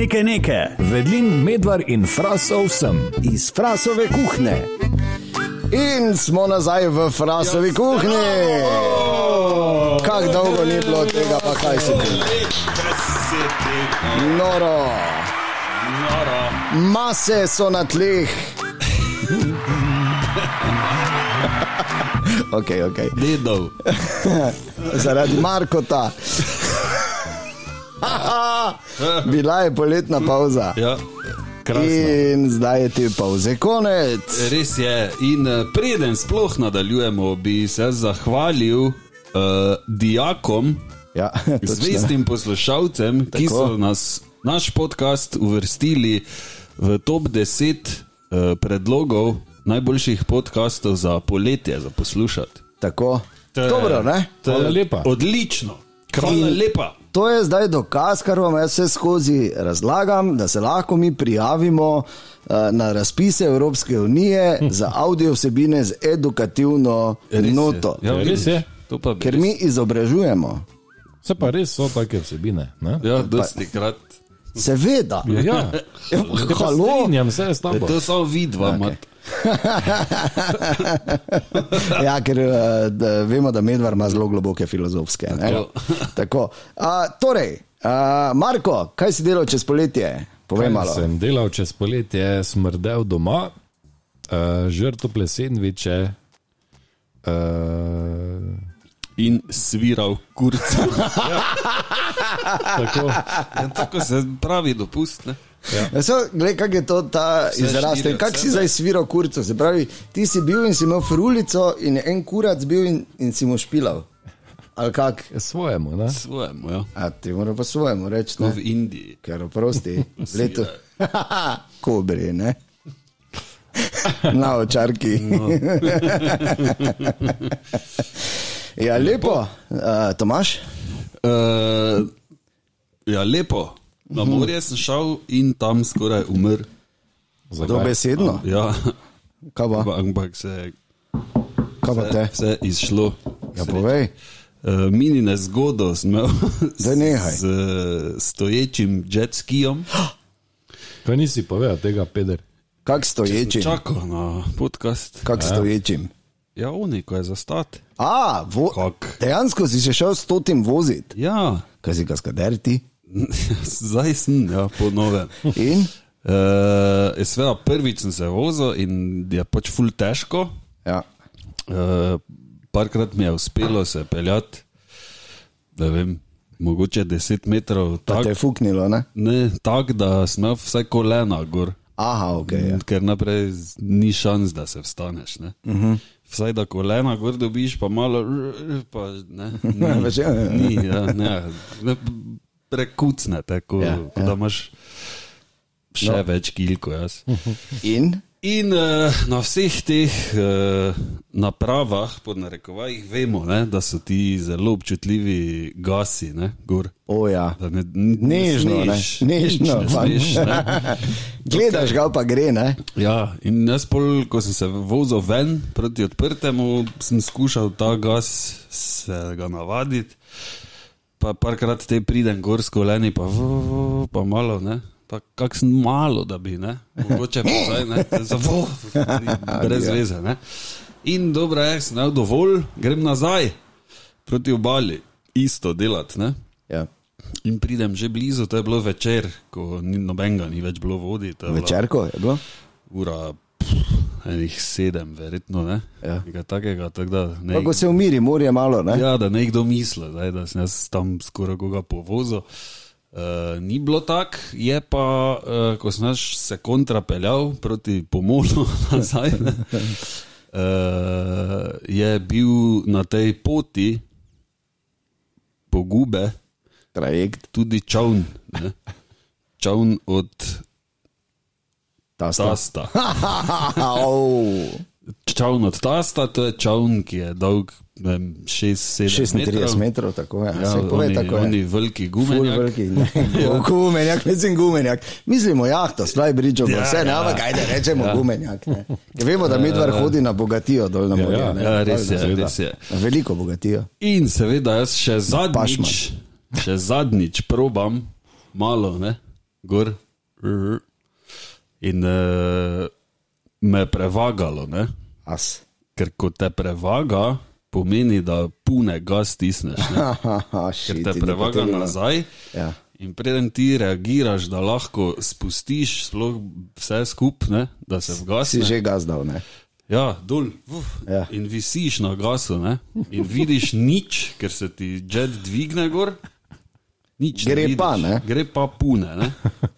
Nekaj nekaj. Vedlin, medvar in frasov sem. iz Frasove kuhne. In smo nazaj v Frasovi kuhni. Kako dolgo ni bilo tega, pa kaj se ti? Noro. Mase so na tleh. ok, ok. Dedov. Zaradi Markota. Bila je poletna pauza. Ja, krasno. In zdaj je te pauze konec. Res je. In eh, preden sploh nadaljujemo, bi se zahvalil uh, dijakom, Ja, točno. zvestim poslušalcem, ki Tako. so nas, naš podcast uvrstili v top 10 uh, predlogov najboljših podkastov za poletje, za poslušati. Tako. To je- Dobro, ne? to je Hvala lepa. Odlično. Hvala lepa. To je zdaj dokaz, kar vam jaz vse skozi razlagam, da se lahko mi prijavimo eh, na razpise Evropske unije za audio vsebine z edukativno Res je. noto. Ja, Ja, res je. Bi Ker res- mi izobražujemo. Se pa res so take vsebine. Ne? Ja, dosti krat. Seveda. Ja, ja. Ja, Halo. Strinjam se s tabo. To samo vidva, okay. Ja, ker eh, da, vemo, da medvar ima zelo globoke filozofske. ne. Tako. Tako. A, torej, a, Marko, kaj si delal čez poletje? Povej Kaj malo. Sem delal čez poletje, smrdel doma, uh, žrl tople sendviče. Uh, In sviral kurca. tako, Ja, tako se pravi dopust. Ne? Ja, so, gled, kak je to ta Vse izraz? Kak si zdaj sviral kurco? Se pravi, ti si bil in si imel frulico in en kurac bil in, in si mu špilal. Ali kak? svojemu. Ne? Svojemu, ja. A ti mora pa svojemu reči, Ko v Indiji. ker oprosti, leto. Kobri, ne? Na očarki. Ja, lepo. Uh, Tomaš? Uh, ja, lepo. Na morje sem šel in tam skoraj umrl. Dobesedno. Ja, Kaj pa? ampak- se je vse izšlo. Ja, povej. Uh, mini nezgodo sem imel z uh, stoječim jet skijom. Kaj nisi povedal tega, Peder? Kak stoječim? Čakal na podcast. Kak stoječim? Ja, oni, ko je zastat. A, vo, Kak? dejansko si še šel s totim voziti. Ja, Kaj si kaskader ti? zdaj sem, ja, po novem. In? Uh, Sveda, prvič sem se vozil in je pač ful težko. Ja. Uh, parkrat mi je uspelo se peljati, da vem, mogoče 10 metrov, Pa tak, te je fuknilo, ne? ne, tak, da sem imel vsaj kolena gor. Aha, ok. Ja. Ker naprej ni šans, da se vstaneš. Uh Mhm. -huh. Vsaj da kolena gor dobiš, pa malo, pa ne. Ni, Veš, ja, ja. ni, ja, ne, ne, prekucne, tako Ja, ja, ja. da imaš še no. več kilko jaz. In? In uh, na vseh teh uh, napravah, pod narekovajih, vemo, ne, da so ti zelo občutljivi gasi, ne, gor. O ja. Da ne, Nežno, ne? smeš, Nežno, nič ne smeš, ne. Gledaš ga pa gre, ne? Ja, in jaz, pol, ko sem se vozil ven proti odprtemu, sem skušal ta gas se ga navaditi. Pa parkrat te pridem gor s koleni, pa, v, v, pa malo, ne. Pa kakšen malo, da bi, ne. Mogoče pa zdaj, ne. Za vo, brez veze, ne. In dobro je, sem imel dovolj, grem nazaj proti obali, isto delati, ne. Ja. In pridem že blizu, to je bilo večer, ko ni nobenega, ni več bilo vodi. to je bila Večerko je bilo? ura enih sedem, verjetno ne. Ja. Nekaj takega, tako da ne. Kako se umiri, morje malo, ne? Ja, da ne kdo misli, da sem jaz tam skoraj koga povozil. Uh, ni bilo tako, je pa, uh, ko sem jaz se kontra peljal proti pomolu nazaj, ne, uh, je bil na tej poti pogube Trajekt, tudi čovn. ne. Čovn od ta sta. tasta. Au. Čovn od tasta, to je čovn, ki je dolg 6-7 metrov. 36 metrov, tako. Ja, Ja, Pove, oni, tako je. oni veliki gumenjak. veliki, ne. Gumenjak, mislim gumenjak. Mislimo jahto, slaj bridžo, Ja, ja, vse, ne, ja. ampak ajde rečemo ja. gumenjak. Ne. Ker vemo, da Midvar hodi na bogatijo dol na morje. ja, ne. Ja, res je, Seveda. res je. Veliko bogatijo. In seveda jaz še zadnjič, še zadnjič probam malo, ne? gor. In uh, me je prevagalo, ne? As. ker ko te prevaga, pomeni, da pune gas stisneš. Ne? Ker te prevaga nazaj. Ja. In preden ti reagiraš, da lahko spustiš vse skupaj, da se Si vgasne. že gazdal, ne? Ja, dol. Uf, Ja. In visiš na gasu, ne? in vidiš nič, ker se ti jet dvigne gor. Nič ne Gre vidiš. pa, ne? Gre pa pune. Ne?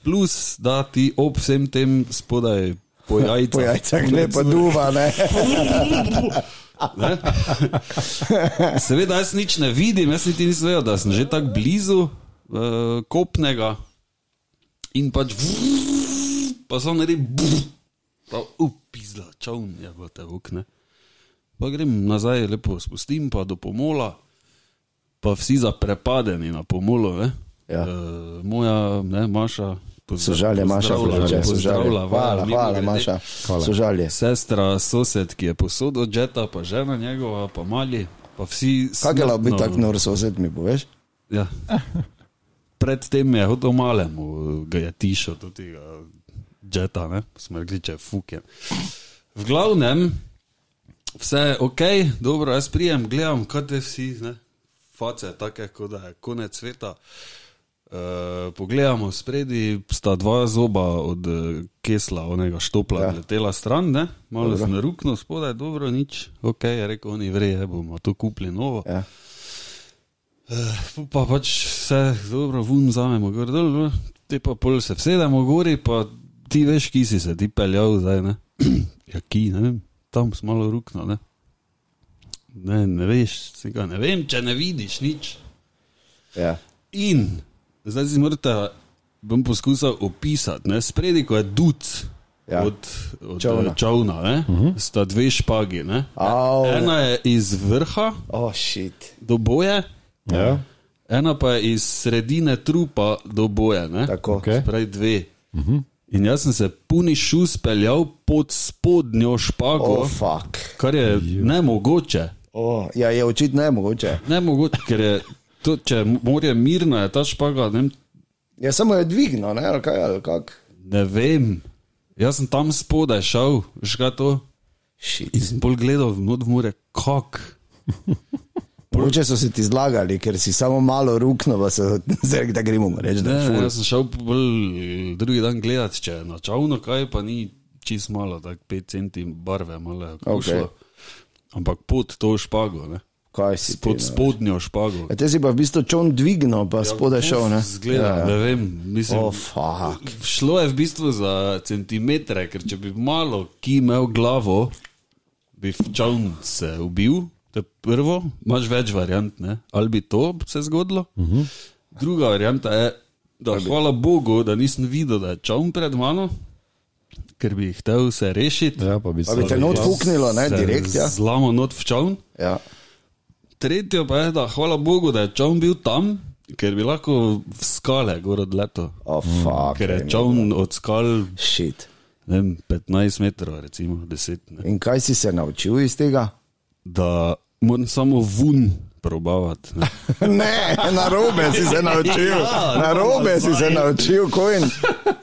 Plus, da ti ob vsem tem spodaj po jajcah. Po jajcah ne pa duva, ne? Ne? Seveda, jaz nič ne vidim, jaz niti nisem vedel, da sem že tako blizu uh, kopnega in pač pa sem naredil, pa upizla, čovn je v te okne. Pa grem nazaj, lepo spustim, pa do pomola, pa vsi zaprepadeni na pomolu. Ne? Ja. Uh, moja, ne, Maša, Sožalje, Maša, sožalje, Hvala, hvala, grede. Maša. Hvala. Sožalje. Sestra, sosed, ki je posodil džeta, pa žena njegova, pa mali, pa vsi. Kaj je lahko tako nor sosed, mi poveš? Ja. Predtem je hodil malemu, ga je tišel tudi džeta, ne, smo rekli, če fuke. V glavnem, vse je ok, dobro, jaz prijem, gledam, kaj te vsi, ne, face, take, kot da je konec sveta. Uh, pogledamo spredi, sta dva zoba od uh, kesla, onega štopla, Ja. letela stran, ne? malo Dobro. sem ruknil spodaj, dobro, nič, ok, je rekel, oni vreje, bomo to kupili novo. Ja. Uh, pa pač vse dobro, vun vzamemo gor dol, no. te pa pol se vsedemo gori, pa ti veš, ki si se ti peljal zdaj, ne? ja, ki, ne vem, tam smo malo rukno, ne? Ne, ne veš, si ga ne vem, če ne vidiš nič. Ja. In zdaj si morate, bom poskusil opisati, ne, spredi, ko je duc Ja. od, od čovna, čovna ne, uh -huh. sta dve špagi. Ne. Au. Ena je iz vrha Oh, shit. do boje, Ja. ena pa je iz sredine trupa do boje. Ne. Tako. Okej. Pravi dve. Uh -huh. In jaz sem se puni šus peljal pod spodnjo špago, Oh, oh. fuck. kar je nemogoče. Oh, ja, je očitno nemogoče. Nemogoče, ker je to, če morje mirno, je ta špaga, ne Ja, samo je dvigno, ne, ali kaj, ali kak. Ne vem. Jaz sem tam spodaj šel, že to. Shit. In sem bolj gledal, not v more, kak. Mogoče so se ti zlagali, ker si samo malo rukno, pa se zdaj da gremo reči, Ne, ne, jaz sem šel bolj drugi dan gledat, če je načavno kaj, pa ni čist malo, tako 5 centi barve, malo je okay. Ampak pod to špago, ne. Kaj si ti? pod no? spodnjo špago. Ja, te si pa v bistvu čon dvigno, pa spodaj šel, ne? Zgleda, ja, ne vem, mislim. Oh, fuck. Šlo je v bistvu za centimetre, ker če bi malo ki imel glavo, bi čovn se ubil. To je prvo, imaš več variant, ne? ali bi to se zgodilo. Uh -huh. Druga varianta je, da hvala Bogu, da nisem videl, da je čovn pred mano, ker bi hotel se rešiti. Ja, pa bi Pa bi te not fuknilo, ne, direkt, ja. Zlamo not v čovn. Ja. Tretjo pa je, da hvala Bogu, da je čovn bil tam, ker bi lahko v skale gor odletel. Oh, fuck. Ker je čovn od skal Shit. ne vem, 15 metrov, recimo 10. Ne. In kaj si se naučil iz tega? Da moram samo vun probavati. Ne. Ne, na robe si se naučil. Ja, Na robe si se naučil, kojn.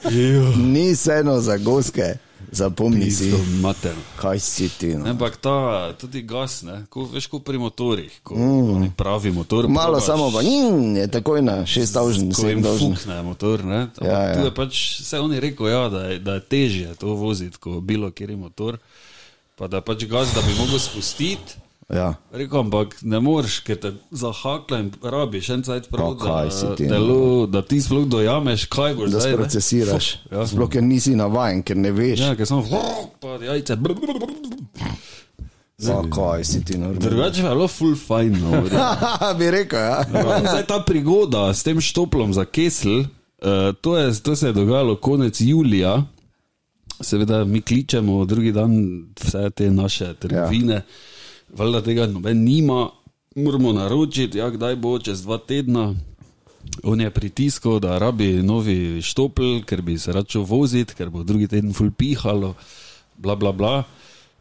Ja. Ni seno za goske, zapomni si. Mater. Kaj si ti? No? Ampak ta, tudi gas, ne, ko, veš, kot pri motorjih, ko mm. pravi motor. Malo probaš, samo pa in je takoj na 6000, Ko jim 7000. fukne motor, ne. Ampak Ja, ja. Tu je pač, vse oni rekel, ja, da, je, da je težje to voziti, kot bilo kjer je motor. Pa da pač gas, da bi mogel spustiti. Ja. Rekel, ampak ne moreš, ker te zahakla in rabiš en cajt prav, da, ti, no? telo, da ti sploh dojameš, kaj boš Da zdaj. ne. sprocesiraš. Ja. Sploh, ker nisi navajen, ker ne veš. Ja, ker sem pa jajce. Pa kaj si ti normalno. Drugače je bilo full fajn. No, bi rekel, ja. Zdaj ta prigoda s tem štoplom za Kesel, uh, to, je, to se je dogajalo konec julija. Seveda mi kličemo drugi dan vse te naše trgovine, ja. Valjda tega noben nima, moramo naročiti, ja, kdaj bo čez dva tedna. On je pritiskal, da rabi novi štopl, ker bi se račel voziti, ker bo drugi teden ful pihalo, bla bla bla.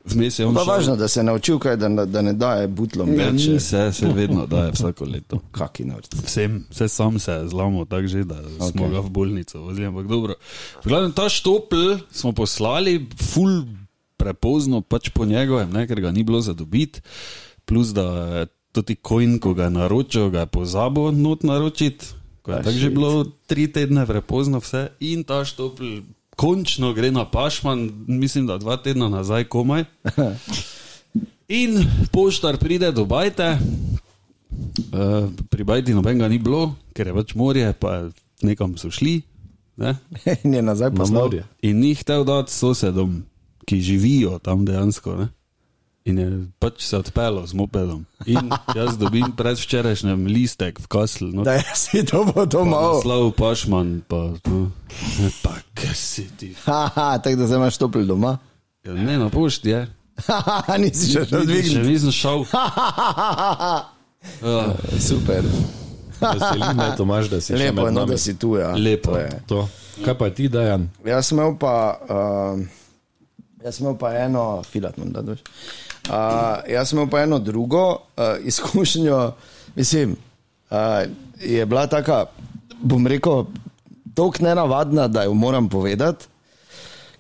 Vmes je on Pa šel- važno, da se je naučil, kaj, da, da ne daje butlom Ja, več. ni se, se vedno daje vsako leto. Kaki norci. Vsem, vse sam se je zlomil, tako že, da okay. smo ga v bolnico vozili. Ampak dobro. V glavnem, ta štopl smo poslali, ful prepozno pač po njegovem, ne, ker ga ni bilo za dobiti. Plus, da je tudi kojn, ko ga je naročil, ga je pozabil not naročiti. Ko je tako že bilo tri tedne prepozno vse in ta štopl končno gre na pašman, mislim, da dva tedna nazaj komaj. In poštar pride do bajte, uh, pri bajti nobenega ni bilo, ker je pač morje, pa nekam so šli. Ne? In je nazaj Na poslal. morje. In ni hotel dati sosedom, ki živijo tam dejansko. Ne? In je pač se odpeljal z mopedom. In jaz dobim predvčerajšnjem listek v kaslu. No, Da je si to bo doma. Slav Pašman, pa, no, pa kaj si ti. Haha, tako da zdaj imaš topel doma. Ja, ne, na pošti je. Haha, nisi še šel Še dvigniti. nisem šel. Uh, Super. Veseli me, Tomaž, da si še Lepo je, no, da si tu. Ja. Lepo. To je. To. Kaj pa ti, Dajan? Jaz sem imel pa, uh, jaz sem imel pa eno, filat moram da doš. Uh, jaz sem imel pa eno drugo uh, izkušnjo, mislim, uh, je bila taka, bom rekel, tako nenavadna, da jo moram povedati.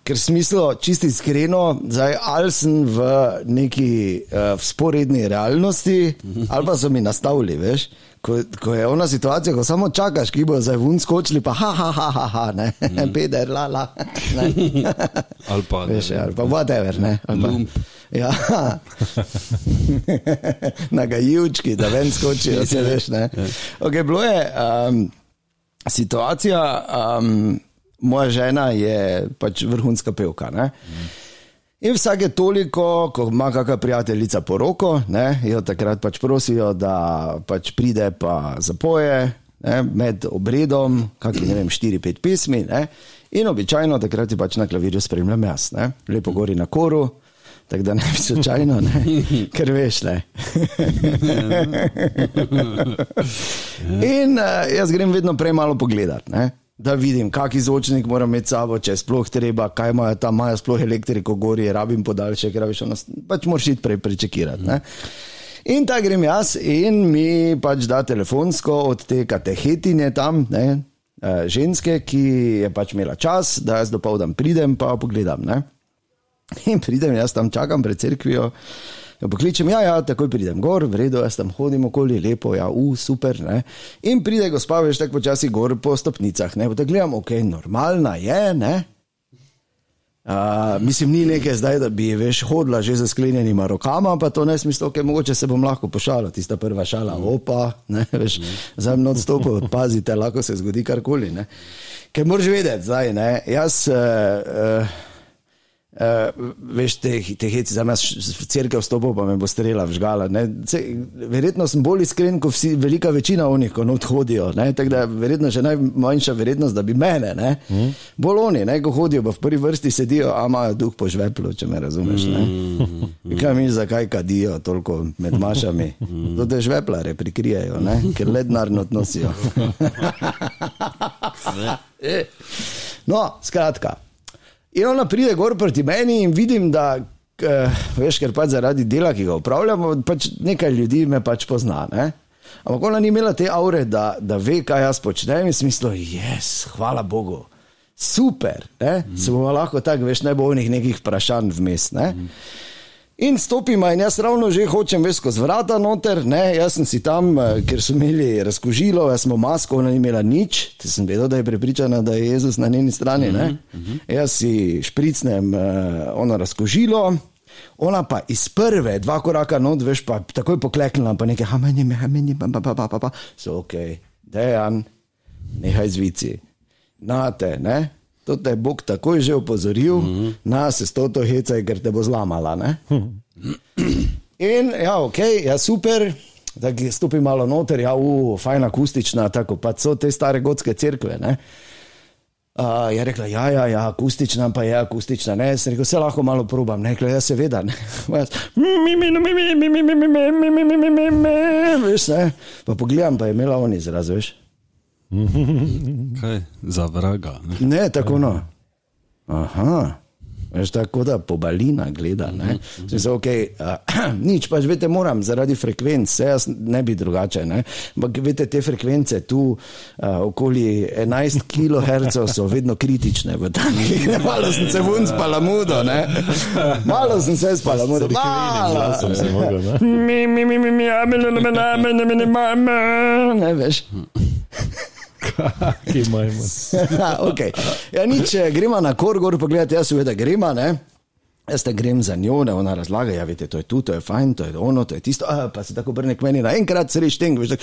Ker smislo, čisto iskreno, zdaj ali sem v neki uh, sporedni realnosti, ali pa so mi nastavili, veš. Ko, ko je ona situacija, ko samo čakaš, ki bo zdaj vun skočili, pa ha, ha, ha, ha, ha ne, mm. peder, la, la. Ali pa Veš, ali pa whatever, ne. Ali pa, ja. Na gajivčki, da ven skočijo, se veš, ne. Okay, bilo je um, situacija, um, moja žena je pač vrhunska pevka, ne. In vsake toliko, ko ima kakšna prijateljica poroko, ne, jo takrat pač prosijo, da pač pride pa zapoje ne, med obredom, kakšni ne vem, 4-5 pesmi. Ne, in običajno takrat je pač na klavirju spremljam jaz, ne, lepo gori na koru. Tako da ne bi slučajno, ne? ker veš, ne. In uh, jaz grem vedno prej malo pogledat, ne? Da vidim, kakšen zvočnik moram imeti s sabo, če je sploh treba, kaj imajo tam, imajo sploh elektriko, gori, rabim podaljšek, rabiš ono, pač moraš iti prej prečekirati. Ne? In tako grem jaz in mi pač da telefonsko od te katehetine tam, ne, eh, ženske, ki je pač imela čas, da jaz dopoldan pridem pa pogledam. Ne. In pridem, jaz tam čakam pred cerkvijo. Jo pokličem, ja, ja, takoj pridem gor, v redu, jaz tam hodim okoli, lepo, ja, u, super. Ne. In pride gospa, veš, tako počasi gor po stopnicah. Ne, potem gledam, ok, normalna je, ne. Uh, mislim, ni nekaj zdaj, da bi veš, hodila že za sklenjenima rokama, pa to ne smisel, ok, mogoče se bom lahko pošalila, tista prva šala, opa, ne, veš, zdaj bom odstopil, pazite, lahko se zgodi karkoli. Ne. Ker moraš vedeti, zdaj, ne, jaz. Uh, uh, Uh, veš, te, te heci, za nas v crkve vstopil, pa me bo strela vžgala. ne. Se, verjetno sem bolj iskren, kot vsi, velika večina onih, ko not hodijo. ne. Tako da verjetno še najmanjša verjetnost, da bi mene, ne. Mm. bolj oni, ne, ko hodijo, pa v prvi vrsti sedijo, a imajo duh po žveplu, če me razumeš. Mm. Kaj mi zakaj kadijo toliko med mašami? Mm. To te žveplare prikrijejo, ne, ker le denar not nosijo. No, skratka. In ona pride gor proti meni in vidim, da, uh, veš, ker pač zaradi dela, ki ga upravljamo, pač nekaj ljudi me pač pozna. Ne? Ampak ona ni imela te aure, da, da ve, kaj jaz počnem in smislu, jaz, hvala Bogu, super, mm. se bomo lahko tako, veš, ne bo onih nekih vprašanj vmes. Ne? Mm. In stopim, in jaz ravno že hočem veš skozi vrata noter, ne, jaz sem si tam, eh, ker so imeli razkožilo, jaz smo masko, ona ni imela nič, te sem vedel, da je prepričana, da je Jezus na njeni strani. Ne. Jaz si špricnem uh, ono razkožilo, ona pa iz prve dva koraka not, veš pa takoj pokleknila, pa nekaj, hameni, hameni, pa pa pa pa pa, pa. so ok, dejan, nehaj zvici, nate, ne to te je Bog takoj že opozoril, mm -hmm. na se s to to hecaj, ker te bo zlamala. In ja, ok, ja, super. Tako stopi malo noter, ja, uf, fajn akustična, tako pa so te stare gotske cerkve. Ne? Uh, je rekla, ja, ja, ja, akustična, pa je akustična. Ne, sem rekel, se lahko malo probam. Ne, rekla, ja, seveda. Ne, veš, ne, pa pogledam, pa je imela on izraz, veš. Kaj za vraga? Ne? Ne, tako no. Aha. Veš, tako da pobalina gleda. Ne? Smisel, okay, uh, nič, pač veste, moram zaradi frekvenc, vse jaz ne bi drugače. Ne? Ampak veste, te frekvence tu uh, okoli 11 kHz so vedno kritične. v takih- Malo sem se vun spala mudo, ne? Malo sem se spala mudo. Malo Sem se mogel, ne? Mi, mi, mi, mi, mi, a, mi, mi, mi, mi, mi, mi, mi, mi, ma, ma. Ne veš. Ki imamo. okay. ja, nič, eh, gremo na kor, gor pogledati, jaz seveda gremo. Jaz te grem za njo, ne, ona razlaga, ja, veste, to je tu, to je fajn, to je ono, to je tisto, a, pa se tako brne k meni, naenkrat se reš teng, veš,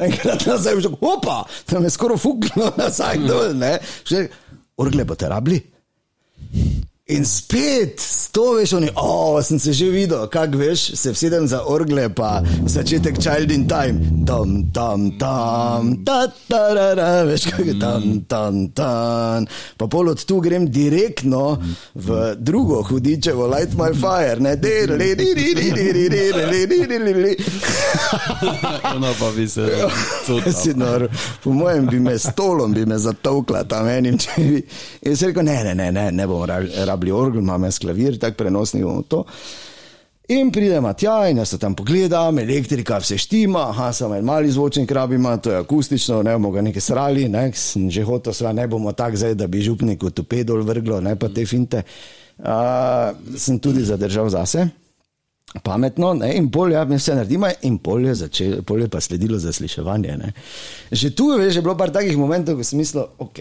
naenkrat nazaj, veš, opa, tam je skoraj fuklo nazaj dol, ne. Še, orgle boste rabili? In spet, to veš, oni, o, sem se že videl, kak veš, se vsedem za orgle, pa začetek Child in Time, tam, tam, tam, ta, ta, ra, ra, veš, kak je tam, tam, tam. Pa pol od tu grem direktno v drugo hudičevo, Light My Fire, ne, de, li, li, li, li, li, li, li, li, li, li, li, li. Ona pa bi se Si nor, po mojem bi me stolom bi me zatovkla tam enim, če bi. In sem rekel, ne, ne, ne, ne, ne bomo ra- rabili orgel, imam jaz klavir, tako prenosni bomo to. In pridemo tja in jaz se tam pogledam, elektrika vse štima, aha, samo en mali zvočnik rabima, to je akustično, ne bomo ga nekaj srali, ne, sem že hotel, sva, ne bomo tako zdaj, da bi župniku tupe dol vrglo, ne pa te finte. Uh, sem tudi zadržal zase pametno, ne? in pol je ja, vse naredimo, in pol je, začel, pol je pa sledilo zasliševanje. Ne? Že tu veš, je bilo par takih momentov, ko sem mislil, ok.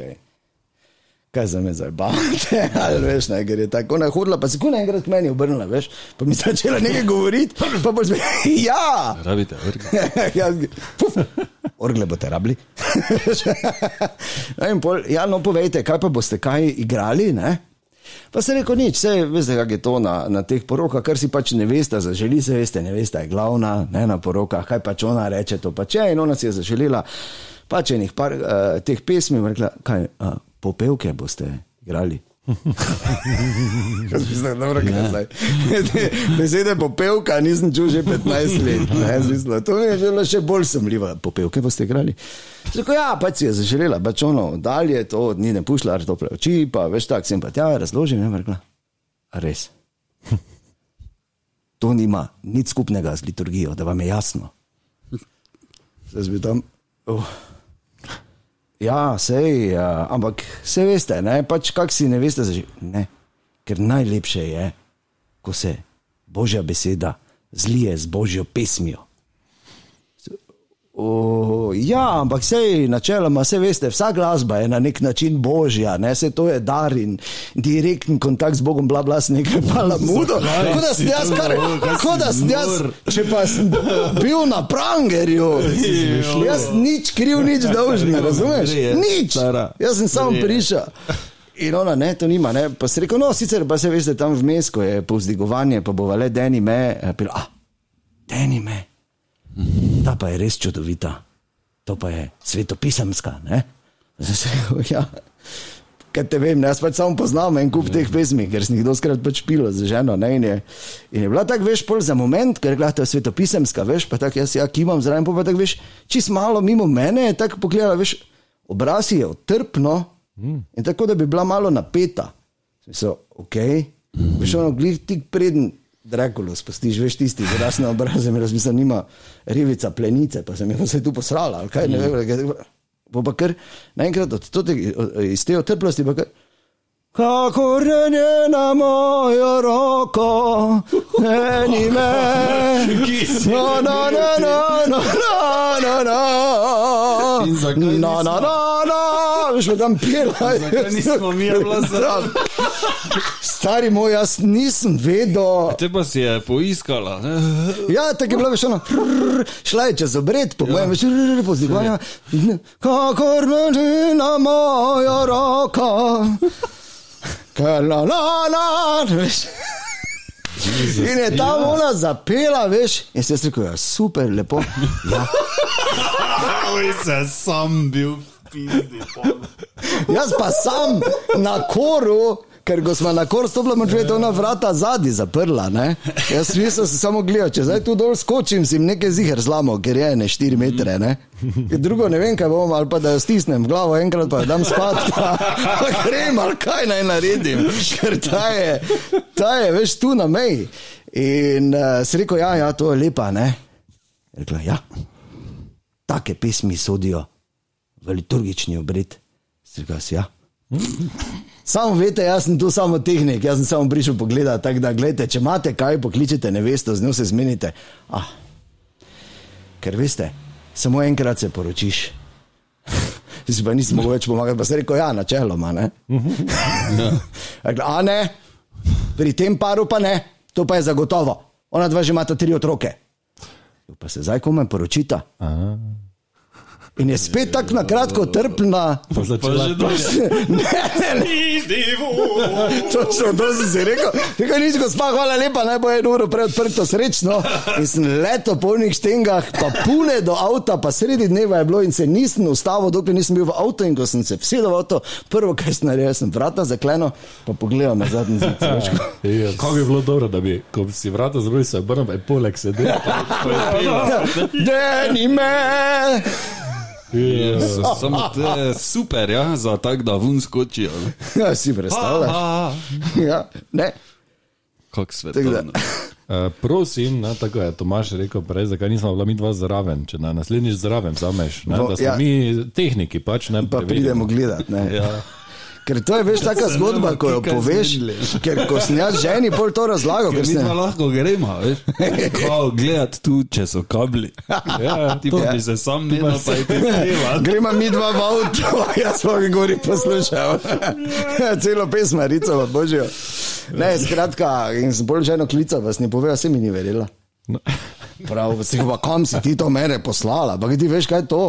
Kaj za me zdaj bavite, ali veš, ne, ker je tako ona hodila, pa se kuna enkrat k meni obrnila, veš, pa mi začela nekaj govoriti, pa bo zme, ja, Rabite, vrga. ja, puf, orgle boste rabili. no, in pol, ja, no, povejte, kaj pa boste kaj igrali, ne? Pa se reko nič, vse veste, kako je to na, na teh porokah, kar si pač ne veste, zaželi se veste, ne veste, je glavna, ne na porokah, kaj pač ona reče, to pač je in ona si je zaželela pač enih par uh, teh pesmi, rekla, kaj, uh, popevke boste igrali. Jaz mislim, da je zdaj. Besede popevka nisem čutil že 15 let. Ne, mislim, to je že še bolj sumljivo. Popevke boste igrali. Tako ja, pač si je zaželela, pač ono dalje, to ni ne pušla, tople oči, pa veš tak, sem pa tja razložil, ne rekla. "A Res. To nima nič skupnega z liturgijo, da vam je jasno. Zdaj bi tam. Uh. Ja, sej, ja, ampak vse veste, ne, pač kak si ne veste, zaži... ne, ker najlepše je, ko se Božja beseda zlije z Božjo pesmijo. O, ja, ampak sej, načeloma, vse veste, vsa glasba je na nek način božja, ne, se to je dar in direkten kontakt z Bogom, bla, bla, sem nekaj pala mudo. Kot da sem jaz, kar, kot da sem jaz, če pa sem bil na prangerju, jaz nič kriv, nič dolžni, razumeš? Nič. Jaz sem samo prišel. In ona, ne, to nima, ne, pa se rekel, no, sicer pa se veste, tam vmes, ko je povzdigovanje, pa bo le Deni me, eh, pil, ah, Deni me. Ta pa je res čudovita, to pa je se rekel, Ja, kaj te vem, jaz pač samo poznam en kup teh pesmi, ker sem jih doskrat pač pil z ženo. Ne, in, je, in je bila tako, veš, pol za moment, ker je bila ta svetopisemska, veš, pa tako jaz ja kimam zraven, pa, tako veš, čist malo mimo mene je tako pogledala, veš, obraz je otrpno in tako, da bi bila malo napeta. So, ok, veš, ono, glih tik preden. Drakulo, spustiš, veš, tisti, ki raz na obrazu, mi razmislim, nima rivica plenice, pa sem jih vse tu posrala, ali kaj, ne vem, bo pa kar naenkrat od tote, iz te otrplosti, pa kar. Kako renje na mojo roko, eni me, no, no, no, no, no, no, no, In zakaj no, no, no, no, veš, pa tam pila. Zakaj nismo mi bila zraven? Stari moj, jaz nisem vedel. Te pa si je poiskala. Ja, tako je bilo, veš, ono, šla je čez obred, po mojem, veš, rrr, pozdigovanja. Kakor meni na mojo roko. La, la, la, veš. In je ta ona zapela, veš, in se je rekel, ja, super, lepo. Ja. Oj, se sam bil pizdi. Jaz pa sam na koru, ker ko smo na kor stopili, moč je ona vrata zadnji zaprla. Ne? Jaz sem se samo gledal, če zdaj tu dol skočim, si nekaj ziger zlamo, ker je ne 4 metre. Ne? Drugo ne vem, kaj bom, ali pa da jo stisnem v glavo enkrat, pa jo dam spat, pa, pa grem, ali kaj naj naredim, ker ta je, ta je veš tu na meji. In uh, si rekel, ja, ja, to je lepa, ne? Rekla, ja, take pesmi sodijo v liturgični obred. Rekel, ja. Samo veste, jaz sem tu samo tehnik, jaz sem samo prišel pogledat. Tako da, gledajte, če imate kaj, pokličite nevesto, z njo se zmenite. Ah, ker veste, samo enkrat se poročiš. Si pa nisem mogel več pomagati, pa se rekel, ja, načeloma. Ne? Rekla, A ne, pri tem paru pa ne, to pa je zagotovo. Ona dva že imata tri otroke. Pa se zdaj kome poročita. Aha. In je spet tako na kratko trpna. Pa začela že dolje. Ne, ne, ne. Točno to sem si rekel. Rekel nič, gospa, hvala lepa, naj bo eno uro prej odprto, srečno. In sem leto po polnih štengah, pa pune do avta, pa sredi dneva je bilo in se nisem ustavil, dokler nisem bil v avtu. In ko sem se vsedel v avto, prvo, kar sem naredil, sem vrata zakleno, pa pogledal na zadnji zid. Ja, Kako bi bilo dobro, da bi, ko bi si vrata zaprl, se obrnil, pa je poleg sedel. Deni me! Jezus, Samo to je super, ja, za tak, da vun skočijo. ne. Ja, si predstavljaš? Aha. Ja, ne. Kak svetovno. Uh, prosim, ne, tako je Tomaš rekel prej, zakaj nismo bila mi dva zraven, če na naslednjič zraven vzameš, ne, Bo- da smo ja. ja. mi tehniki, pač ne Pa pridemo gledati. ne. Ja. Ker to je veš taka zgodba, ko jo poveš. Ker ko sem jaz ženi pol to razlagal, Ker sem. pa lahko gremo, veš. Kao, gledati tu, če so kabli. Ja, Ti pa bi se sam menil, pa je ti treba. Gremo mi dva v avto, jaz pa ga gori poslušal. Celo pesmarico, pa božjo. Ne, skratka, in sem bolj ženo klical, vas ne pove, se mi ni verjela. No. Prav, si pa kam si ti to mene poslala, pa ti veš, kaj je to?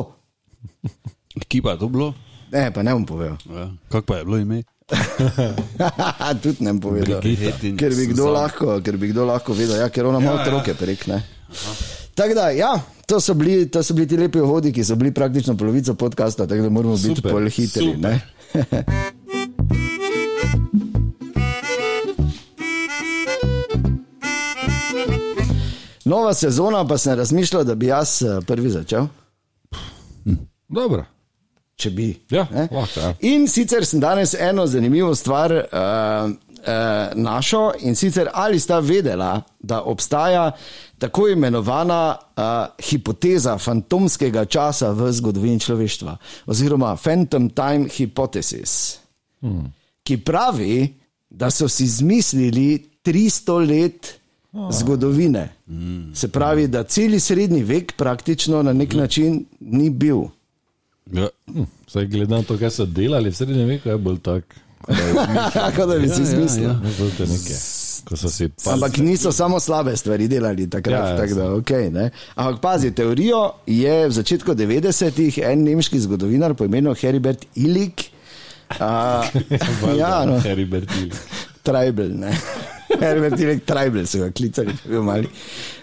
Kje pa je to bilo? Ne, pa ne bom povedal. Ja. Kak pa je bilo ime? Tudi ne bom povedal. Brigitte in Ker bi, kdo lahko, ker bi kdo lahko vedel, ja, ker ona ima Ja, ja. otroke prek. Ne. Tako da, ja, to so, bili, to so bili ti lepi vhodi, ki so bili praktično polovico podcasta, tako da moramo biti Super, bolj hitri. Nova sezona, pa sem razmišljal, da bi jaz eh, prvi začel. Dobro. Če bi. Ja, ne. lahko, ja. In sicer sem danes eno zanimivo stvar uh, uh, našel in sicer ali sta vedela, da obstaja tako imenovana uh, hipoteza fantomskega časa v zgodovini človeštva, oziroma Phantom Time Hypothesis, hmm. ki pravi, da so si izmislili 300 let zgodovine. Hmm. Se pravi, da celi srednji vek praktično na nek način ni bil. Ja. Zdaj, glede na to, kaj so delali v srednjem veku, je bolj tak. Tako da bi si Ja, ja, izmislil. ja. Ko so si pa, Ampak niso samo slabe stvari delali takrat. Ja, Ja, ja, tak da, okay, ne. Ampak pazi, teorijo je v začetku 90-ih en nemški zgodovinar po imenu Heribert Illik. Uh, ja, no, Harry Bertili. Tribal, ne. Herbert Illik Tribal so ga klicali, če bi mali.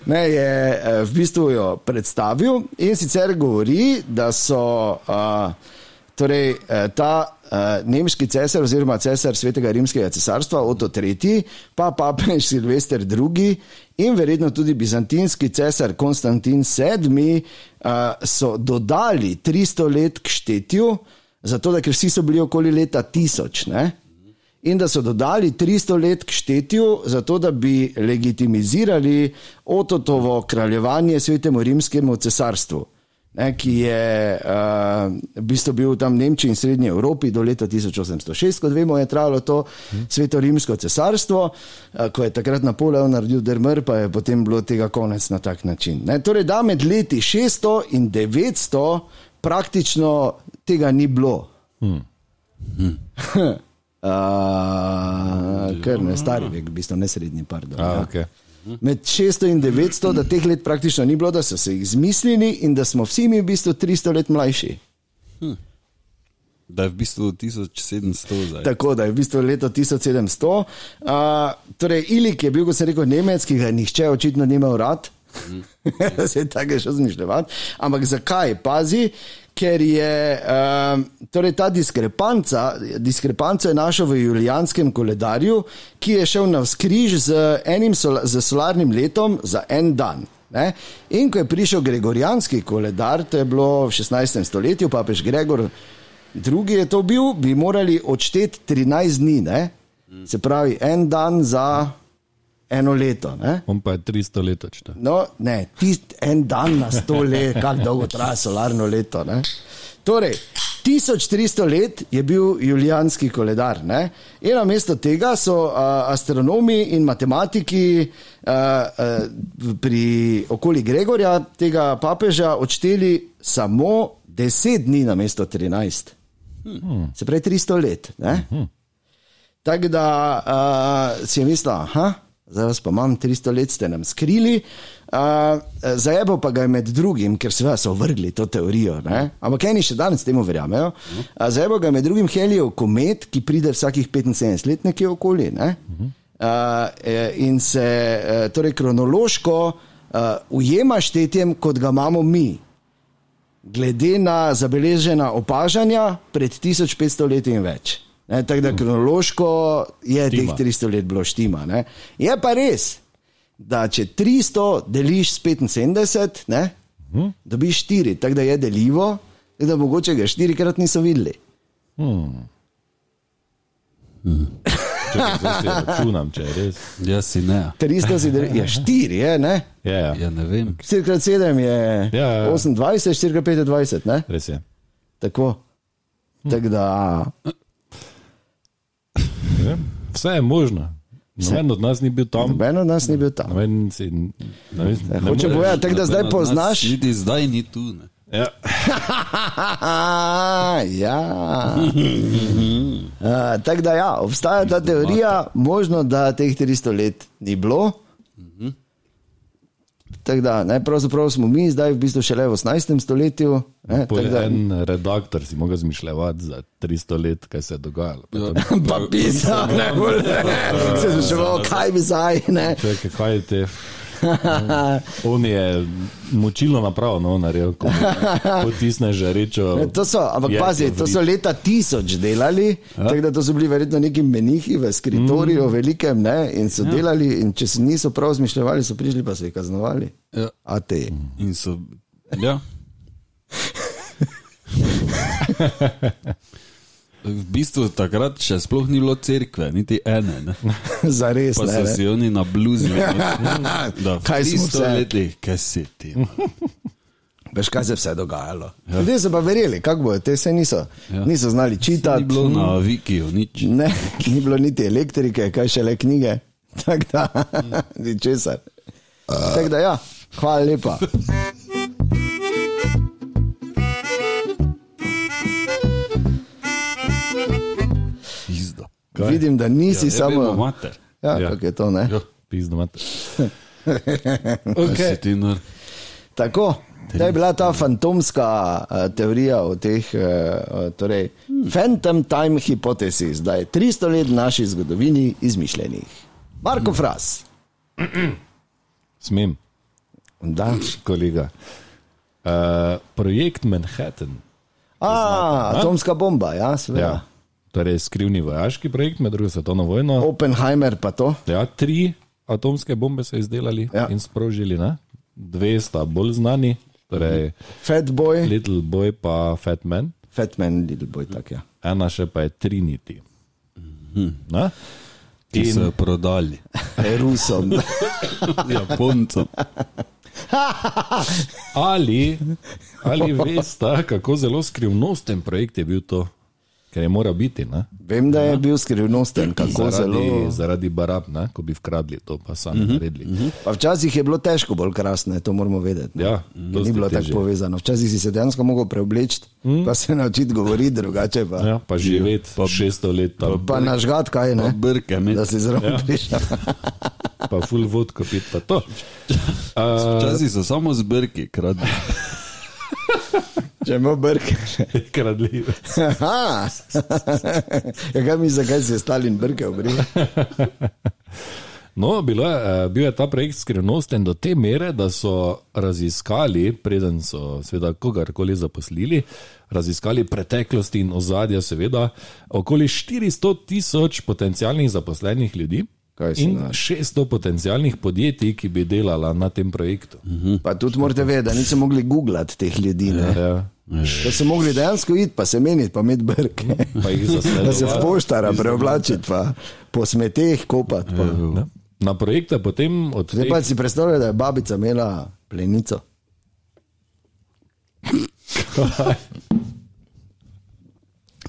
Ne, je eh, v bistvu jo predstavil in sicer govori, da so uh, torej, eh, ta uh, nemški cesar oziroma cesar svetega rimskega cesarstva Otto III, pa papež Silvester II in verjetno tudi bizantinski cesar Konstantin VII uh, so dodali 300 let k štetju, zato da ker vsi so bili okoli leta 1000. Ne? In da so dodali 300 let k štetju, zato da bi legitimizirali Ototovo kraljevanje svetemu rimskemu cesarstvu. Ne, ki je uh, v bistvu bil tam v Nemčiji in Srednji Evropi do leta 1806, kot vemo, je trajalo to sveto rimsko cesarstvo, uh, ko je takrat Napoleon naredil drmr, pa je potem bilo tega konec na tak način. Ne, torej, da med leti 600 in 900 praktično tega ni bilo. Hmm. Hmm. Uh, ker ne stari vek, v bistvu ne srednji, pardon. A, ja. okay. Med 600 in 900, da teh let praktično ni bilo, da so se jih izmislili in da smo vsi mi v bistvu 300 let mlajši. Da je v bistvu 1700 zdaj. Tako da je v bistvu leto 1700. Uh, torej, Ilik je bil, kot sem rekel, Nemec, ki ga nihče očitno nima rad. Se je tako šel zmišljati. Ampak zakaj? Pazi, ker je um, torej ta diskrepanca, diskrepanco je našel v julijanskem koledarju, ki je šel na vzkriž z enim sola, z solarnim letom za en dan. Ne? In ko je prišel gregorijanski koledar, to je bilo v 16. stoletju, papež Gregor II. je to bil, bi morali odšteti 13 dni, ne? se pravi en dan za eno leto. Ne? On pa je 300 let odštel. No, ne, tist, en dan na sto let, kako dolgo traja solarno leto. Ne? Torej, 1300 let je bil julijanski koledar. Ne? In namesto tega so uh, astronomi in matematiki uh, uh, pri okoli Gregorja, tega papeža, odšteli samo 10 dni namesto 13. Hmm. Se pravi 300 let. Hmm. Tako da uh, si je mislil, aha, zdaj vas pa imam 300 let, ste nam skrili. Uh, Zajebo pa ga je med drugim, ker seveda so vrgli to teorijo, ne? ampak eni še danes temu verjamejo. Uh, Zajebo ga je med drugim helijev komet, ki pride vsakih 75 let nekje okoli. Ne? Uh, in se uh, torej kronološko uh, ujema štetjem, kot ga imamo mi. Glede na zabeležena opažanja pred 1500 leti in več. Ne, tako da kronološko je Štima. teh 300 let bilo štima. Ne. Je pa res, da če 300 deliš s 75, ne, Hm? dobiš 4, tako da je deljivo, tako da mogoče ga štirikrat niso videli. Zdaj si računam, če je res. Jaz si ne. 300 si deli, je 4, je, ne? Ja, ja. Ja, ne vem. 4 krat 7 je Ja, ja. 28, 4 krat 5 je 20, ne? res je. Tako. Tako da, Ja, Vse je možno. Noben od nas ni bil tam. noben od nas ni bil tam. Noben si, ne, vem, ne Hoče povedati, tako da zdaj Noben poznaš. Niti zdaj ni tu. Ne. Ja. ja. Uh, Tako da, ja, obstaja ta teorija, možno, da teh 300 let ni bilo. Tako da, ne, pravzaprav smo mi zdaj v bistvu šele v 18. stoletju. Ne, da, en redaktor si mogel zmišljati za 300 let, kaj se je dogajalo. Ja. Pa pisal, ne bolj. Se spraševal, kaj bi zdaj, ne. Čakaj, kaj je te? On je močilno napravo no, naredil, ko potisne žarečo. Ne, To so, ampak pazi, to so leta tisoč delali, Ja. tako da to so bili verjetno neki menihi v skritoriju, Mm. velikem, ne, in so delali, in če si niso prav zmišljali, so prišli pa so jih kaznovali. Ja. A te. In so. Ja. V bistvu takrat še sploh ni bilo cerkve, niti ene. Ne? Zares, Pa ne. so ne. si oni na. Da, v Kaj smo 300 vse? letih, kaj si ti? Veš, kaj se je vse dogajalo. Ja. Ljudje so pa verjeli, kako bojo, te se niso, ja. niso znali Ni čitati. bilo na Vikiju nič. Ne, ni bilo niti elektrike, kaj šele knjige. Tako da, ni česar. Tako da, ja, hvala lepa. Kaj? Vidim, da nisi Ja, samo. mater. Ja, Ja. kako je to, ne? Ja. Pizdo imate. Kaj si ti nor? Tako, to je bila ta fantomska uh, teorija o teh, uh, torej, hmm. Phantom Time Hypothesis, da je 300 let v naši zgodovini izmišljenih. Marko hmm. Fras. Smem, Da. kolega. Uh, projekt Manhattan. A, atomska bomba, ja, seveda. Ja. Torej, skrivni vojaški projekt med drugo svetovno vojno. Oppenheimer pa to. Ja, tri atomske bombe so izdelali Ja. in sprožili. Ne? Dve sta bolj znani, torej Fat Boy, Little Boy pa Fat Man, Fat Man, Little Boy, tak ja. ena še pa je Trinity. Na? Ki so In jo prodali. Rusom. Japoncem. ali, ali veste, kako zelo skrivnosten projekt je bil to, ker je moral biti. Ne? Vem, da je bil skrivnosten, kako Zaradi, zelo. zaradi barab, ne? ko bi vkradli to, pa sami uh -huh, naredili. Uh -huh. Pa včasih je bilo težko bolj krasno, to moramo vedeti. ne. Ja, Ni bilo tako povezano. Včasih si se dejansko mogel preobleči, mm. pa se naučiti govoriti drugače. Pa, Ja, pa živeti Pa- 600 let tam, pa nažgat kaj Pa ne. brke med. Da si zraven ja. Ja. prišel. pa full vodko pit, pa to. Včasih so samo zbrki, kradli. Če ima brke. kradljive. Aha. ja, kaj mi, zakaj si je Stalin brke obril? No, bilo je, eh, bil je ta projekt skrivnosten do te mere, da so raziskali, preden so seveda kogarkoli zaposlili, raziskali preteklosti in ozadja, seveda, okoli 400 tisoč potencijalnih zaposlenih ljudi. In daš? 600 potencijalnih podjetij, ki bi delala na tem projektu. Pa tudi morate vedeti, da niso mogli googlati teh ljudi. Ne? Ja, Da so mogli dejansko iti, pa se meniti, pa imeti brke. Da se v poštara preoblačiti, pa po smeteh kopati. Pa. Ne? Na projekte potem od Zdaj teh, pa si predstavljaj, da je babica imela plenico.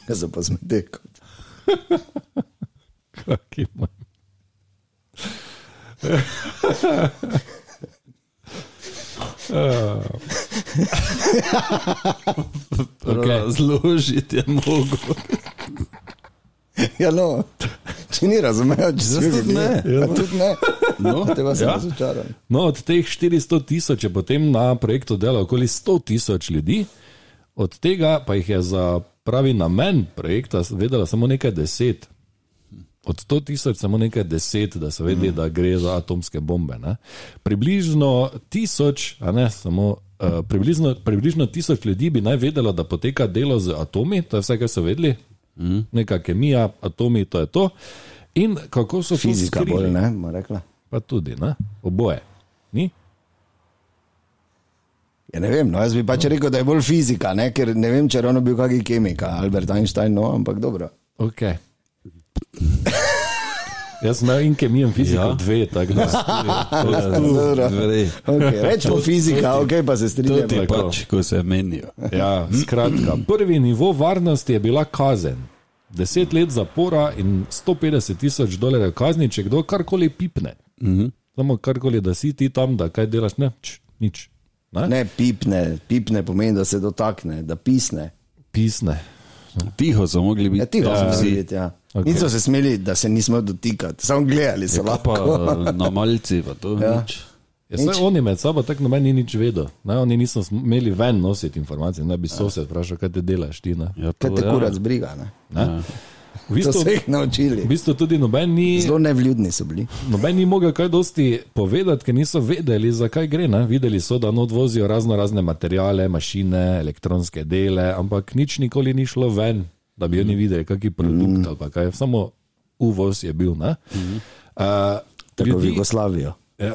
Kaj so pa smeteh? Kak ima? Okay. Razložiti je mogo. Ja, no, če ni razumel, če se tudi ne. Ja, tudi ne. No, Te vas ja. ja. razočaram. No, od teh 400 tisoč je potem na projektu delalo okoli 100 tisoč ljudi, od tega pa jih je za pravi namen projekta vedelo samo nekaj deset. Od 100 tisoč samo nekaj deset, da so vedeli, da gre za atomske bombe. Ne? Približno tisoč, a ne samo. Uh, približno, približno tisoč ljudi bi naj vedelo, da poteka delo z atomi, to je vse, kar so vedeli, mm. neka kemija, atomi, to je to. In kako so Fizika skrili? bolj, ne, bomo rekla. Pa tudi, ne? oboje. Ni? Ja, ne vem, no, jaz bi pač rekel, da je bolj fizika, ne? ker ne vem, če je ravno bil kakšen kemika, Albert Einstein, no, ampak dobro. Okay. Jaz sem imel in kemijo in fiziko ja. Dve, tako da Dobro. Dvere. Okay, rečemo fizika, ok, pa se Tudi strinjamo. pač, ko se menijo. Ja, skratka, prvi nivo varnosti je bila kazen. Deset let zapora in 150 tisoč dolarjev kazni, če kdo karkoli pipne. Mm -hmm. Samo karkoli, da si ti tam, da kaj delaš, ne, č, nič. Ne? Ne, pipne, pipne pomeni, da se dotakne, da pisne. Pisne. Tiho so mogli biti. Ja, tiho Ja, vsi. se videti, ja. Okay. Niso se smeli, da se nismo dotikati, samo gledali so Kaj lahko. Pa na malci, pa to Ja. ja. nič. Ja, saj oni med sabo tako noben ni nič vedel. Ne, oni niso smeli ven nositi informacij, ne bi sosed vprašal, kaj te delaš ti. Ne? Ja, Kaj to, te ja. kurac briga, ne? Ne? V bistvu, so jih naučili. v bistvu tudi noben ni. Zelo nevljudni so bili. Noben ni mogel kaj dosti povedati, ker niso vedeli, zakaj gre. Ne? Videli so, da not vozijo razno razne materijale, mašine, elektronske dele, ampak nič nikoli ni šlo ven, da bi oni videli, kakšen produkt mm. ali pa kaj. Samo uvoz je bil. Mm. Uh, Tako v ljudi, Jugoslavijo. ja,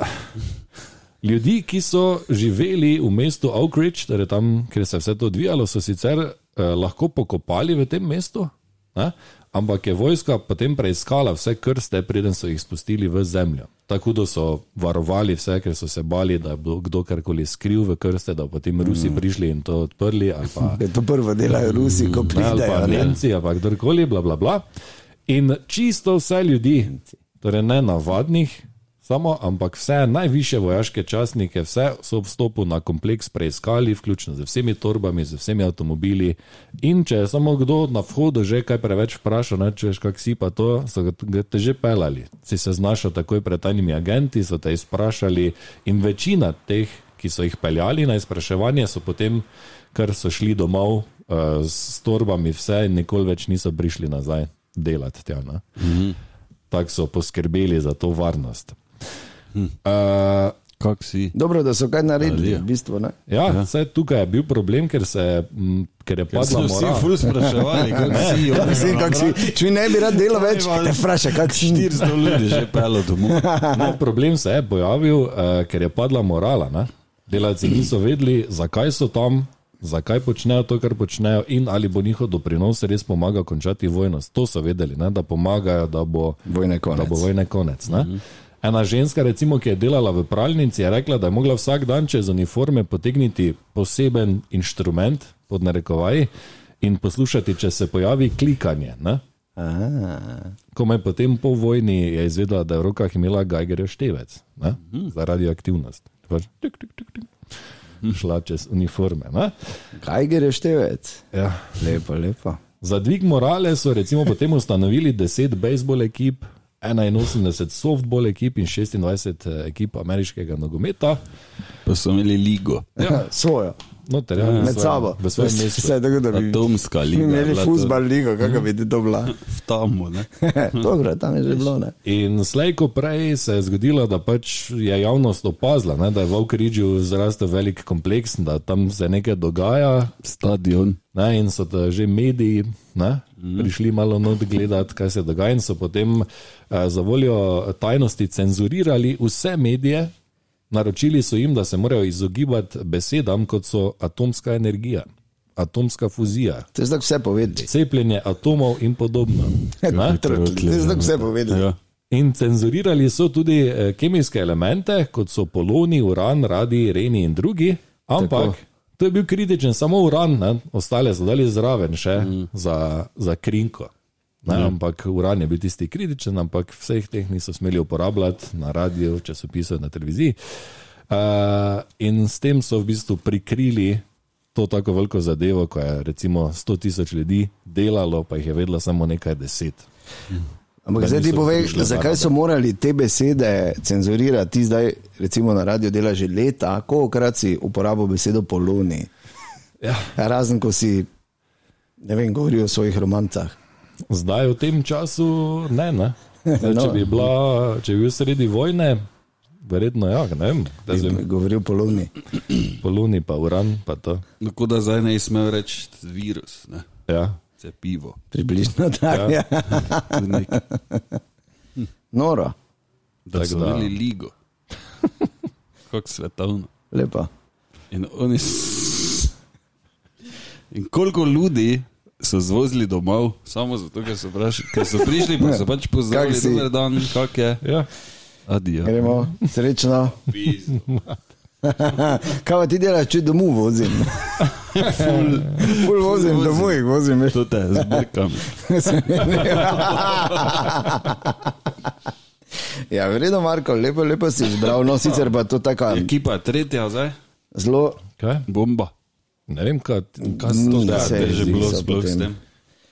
ljudi, ki so živeli v mestu Oak Ridge, torej tam, kjer se je vse to odvijalo, so sicer uh, lahko pokopali v tem mestu. Ne? Ampak je vojska potem preiskala vse krste, preden so jih spustili v zemljo. Tako da so varovali vse, ker so se bali, da bo kdo karkoli skril v krste, da potem Rusi prišli in to odprli. Pa, Je to prvo delajo Rusi, ko ne, ali pa pridejo. ne. Nemci, ali pa kdorkoli, bla, bla, bla. In čisto vse ljudi, torej ne navadnih, samo, ampak vse najviše vojaške častnike, vse so v stopu na kompleks preiskali, vključno z vsemi torbami, z vsemi avtomobili. In če je samo kdo na vhodu že kaj preveč vprašal, ne češ, kak si pa to, so ga- te že pelali. Si se znašel takoj pred tajnimi agenti, so te izprašali in večina teh, ki so jih peljali na izpraševanje, so potem, ker so šli domov uh, s torbami, vse in nikoli več niso prišli nazaj delati tja. Mm -hmm. Tako so poskrbeli za to varnost. Uh, Kak si? Dobro, da so kaj naredili, v bistvu. Ne? ja, ja. Saj tukaj je bil problem, ker, se, m, ker je padla vsi mora. ful spraševali, kak si. Ja, Vsi, kak si, če mi ne bi rad delal več, te vprašaj, kak si. 400 ljudi že pelo domov. Ne, problem se je pojavil, uh, ker je padla morala. Ne? Delavci niso vedeli, zakaj so tam, zakaj počnejo to, kar počnejo, in ali bo njihov doprinos res pomagal končati vojno. To so vedeli, ne? da pomagajo, da bo Vojne konec. Da bo vojne konec. Mm -hmm. Ena ženska, recimo, ki je delala v pralnici, je rekla, da je mogla vsak dan čez uniforme potegniti poseben inštrument, pod narekovaji, in poslušati, če se pojavi klikanje. Ne? Ko me potem po vojni je izvedela, da je v rokah imela Geigerjev števec ne? za radioaktivnost. Pač tik, tik, tik, tik. Šla čez uniforme. Ne? Gre števec? Ja. Lepo, lepo. Za dvig morale so recimo potem ustanovili 10 bejzbol ekip, 81 softball ekip in 26 ekip ameriškega nogometa. Pa so imeli ligo. Ja. Svojo. noter, ja, v med svojem- sabo. V svojem mestu. Vse tako, da bi Atomska liga. imeli je futbal ligo, kakor bi to bila. V tamu, ne. Dobro, tam je že bilo. Ne? In slejko prej se je zgodilo, da pač je javnost opazila, ne, da je v Avkrižju zrastel velik kompleks, da tam se nekaj dogaja. Stadion. Ne, in so že mediji ne, prišli malo not gledati, kaj se dogaja, in so potem eh, za voljo tajnosti cenzurirali vse medije. Naročili so jim, da se morajo izogibati besedam, kot so atomska energija, atomska fuzija, To je zdaj vse povedali. cepljenje atomov in podobno. Ne? To je zdaj vse povedali. Ja. In cenzurirali so tudi eh, kemijske elemente, kot so poloni, uran, radi, reni in drugi, ampak Tako. To je bil kritičen samo uran, ne? ostale so dali zraven še mm. za, za krinko. Ne, mm. Ampak uran je bil tisti kritičen, ampak vseh teh niso smeli uporabljati na radiju, časopisu, na televiziji. Uh, in s tem so v bistvu prikrili to tako veliko zadevo, ko je recimo 100 tisoč ljudi delalo, pa jih je vedelo samo nekaj deset. Ampak Da zdaj ti povej, zakaj so morali te besede cenzurirati? Ti zdaj, recimo na radio delaš že leta, kolikrat si uporabil besedo poloni. Ja. Razen, ko si, ne vem, govoril o svojih romancah. Zdaj v tem času ne. ne. Zdaj, če, No. bi bila, če bi bil sredi vojne, verjetno ja, ne vem, da Bi Govoril poloni. poluni, pa uran, pa to. Tako da zdaj ne smel reči virus, ne. Ja. Cepivo. Približno tako. Ja. Nek, Noro, da so da- imeli ligo. Kako svetovno. lepa. In, oni s- in koliko ljudi so zvozili domov, samo zato, ker so, praš, ker so prišli, pa so pač pozdravili, si? dober dan, kak je. Ja. Adijo. Gremo, srečno. Pizdo. Kaj ti delaš, če domov vozim? Ful, ful vozim, vozim. domov jih vozim. veš. To te zbrkam. ja, vredno, Marko, lepo, lepo si izbral. No, sicer pa to tako Ekipa tretja zdaj, zelo. Kaj? bomba. Ne vem, kaj, kaj Mm, to da, se je že bilo se sploh s tem?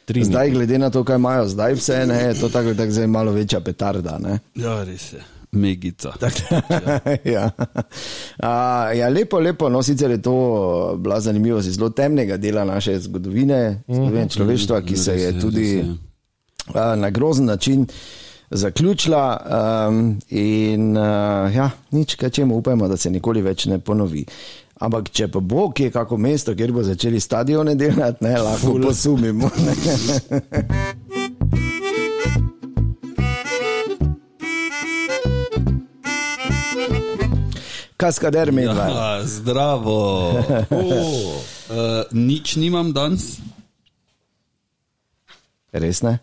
Tri Zdaj, glede na to, kaj imajo zdaj, vse ne, je to tako, tako zdaj malo večja petarda. Ne? Ja, res je. Megica. ja. A, ja, lepo, lepo. No, sicer je to bila zanimivost zelo temnega dela naše zgodovine, zgodovine človeštva, ki se je tudi a, na grozen način zaključila. Um, in uh, ja, nič, kaj čemu upajmo, da se nikoli več ne ponovi. Ampak, če pa bo kje kako mesto, kjer bo začeli stadione delati, ne, lahko posumimo. ne. Kaskader medved. Ja, zdravo. Oh. Uh, nič nimam danes, Res ne?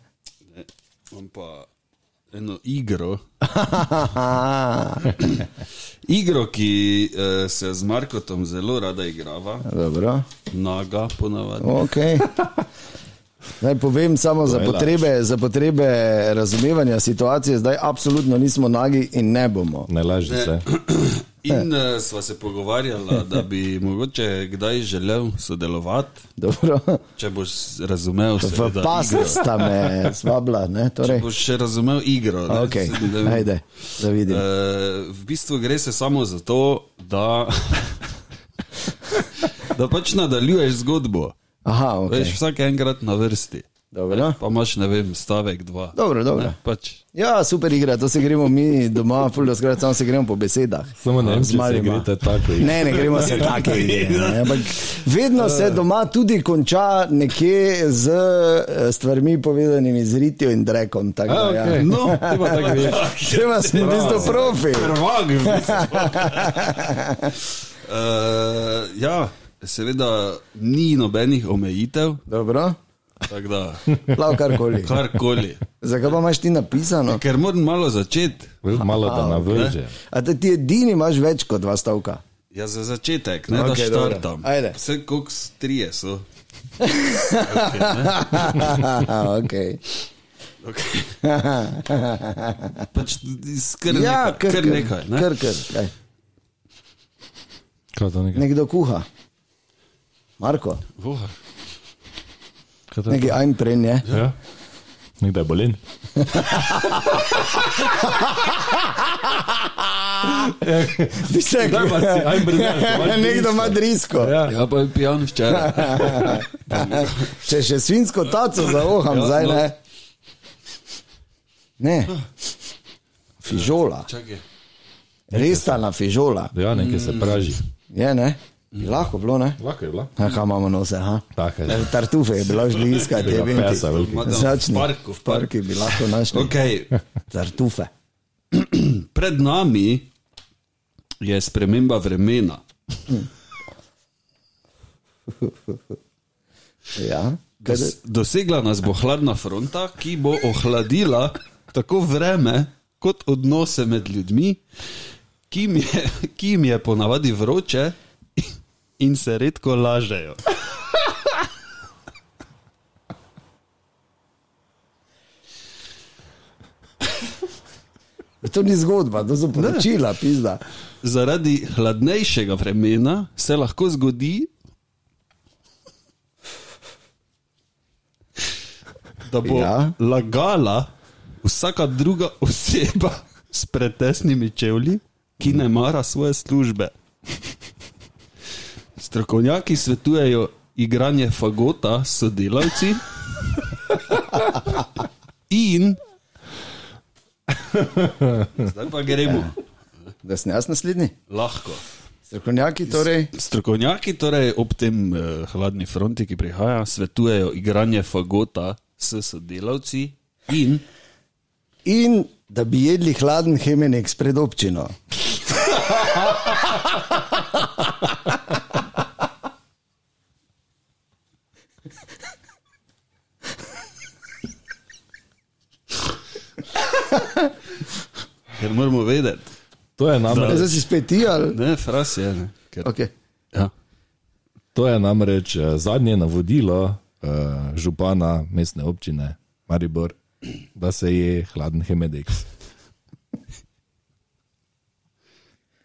imam pa eno igro. igro, ki uh, se z Markotom zelo rada igrava, Dobro. naga ponavadi. Okay. Naj povem samo za potrebe, za potrebe razumevanja situacije, zdaj absolutno nismo nagi in ne bomo. Ne laži se. In uh, sva se pogovarjala, da bi mogoče kdaj želel sodelovati, Dobro. če boš razumel, V seveda, pas igro. sta me svabla, ne? Če Torej, boš še razumel igro. ne, okay. da- Ajde, da vidim. Uh, v bistvu gre se samo za to, da, da pač nadaljuješ zgodbo. Aha, Okay. Veš, okay. vsak enkrat na vrsti. dobro. Pa imaš, ne vem, stavek dva. Dobro, dobro. Ne, pač. Ja, super igra, to se gremo mi doma, fuldo skrat, samo se gremo po besedah. Samo ne vem, Z tako. Ne, ne gremo se ne, Ampak vedno se doma tudi konča nekje z eh, stvarmi povezanimi z ritijo in drekom. tako A, da, ja. okay. No, pa tako veš. Treba sem v bistvu profi. prvak. uh, ja, seveda ni nobenih omejitev, Dobro, tako da lav karkoli. karkoli. Zakaj pa imaš ti napisano? Ker moram malo začeti. Malo da navrže. A te ti edini imaš več kot dva stavka. Ja, za začetek, ne Okej, da štartam. Ajde. Vse koliko s trije so. okay. Okay. pač skr Ja, nekaj, kar nekaj. Ne? Kar, kar, kaj. Kaj nekaj? Nekdo kuha. Marko, to nekaj ajn prej, ne? Ja. Nekdaj je bolen. Vse, Daj pa si, aj brnel, imaš Nekdo ima drisko. Ja. Ja, pa je pijan včeraj. Če še svinsko taco zavoham, Ja, zdaj no. ne. Ne. Fižola, res ta na fižola. Ja, nekaj se praži. Je, ne? Bi lahko bilo, ne? Lahko je bila. A kaj imamo nose, ha? Taka je. E, Tartufe je bilo že iskati, je vem. pesa tam Začni. v parku, v v parku bi lahko našli. Okay. Tartufe. Pred nami je sprememba vremena. Ja. Dos, dosegla nas bo hladna fronta, ki bo ohladila tako vreme kot odnose med ljudmi, ki jim je, ki jim je ponavadi vroče in se redko lažejo. To ni zgodba, to so poročila, pizda. Zaradi hladnejšega vremena se lahko zgodi, da bo ja. lagala vsaka druga oseba s pretesnimi čevlji, ki ne mara svoje službe. Strokovnjaki svetujejo igranje fagota s sodelavci in. Zdaj pa gremo. Da sem jaz naslednji? Lahko. Strokovnjaki torej. Strokovnjaki torej ob tem eh, hladni fronti, ki prihaja, svetujejo igranje fagota s sodelavci in In da bi jedli hladen hemenek pred občino. ker moramo vedeti, To je namreč, Zdaj si spet ti ali? ne, fras je. Ne, ker, Okay. ja. to je namreč eh, zadnje navodilo uh, župana mestne občine Maribor, da se je hladen Hemedeks.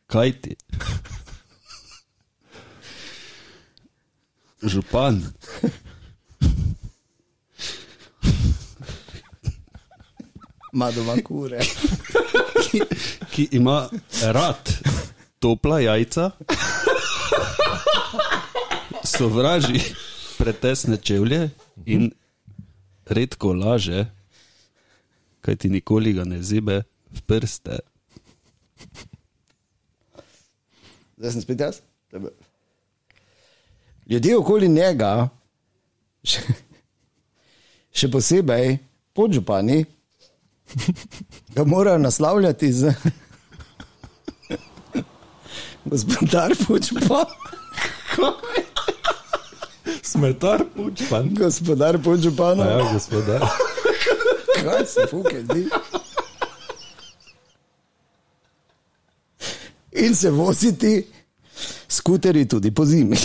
Kaj ti? Župan. Ma doma kure. Ki, ki ima rad topla jajca, sovraži pretesne čevlje in redko laže, kaj ti nikoli ga ne zebe v prste. Zdaj sem spet jaz. Tebe. Ljudje okoli njega, še, še posebej podžupani, ga morajo naslavljati z gospodar podžupan. Smetar pučpan. Gospodar podžupana. Ja, gospodar. Kaj se fuke zdi? In se voziti skuteri tudi po zimi.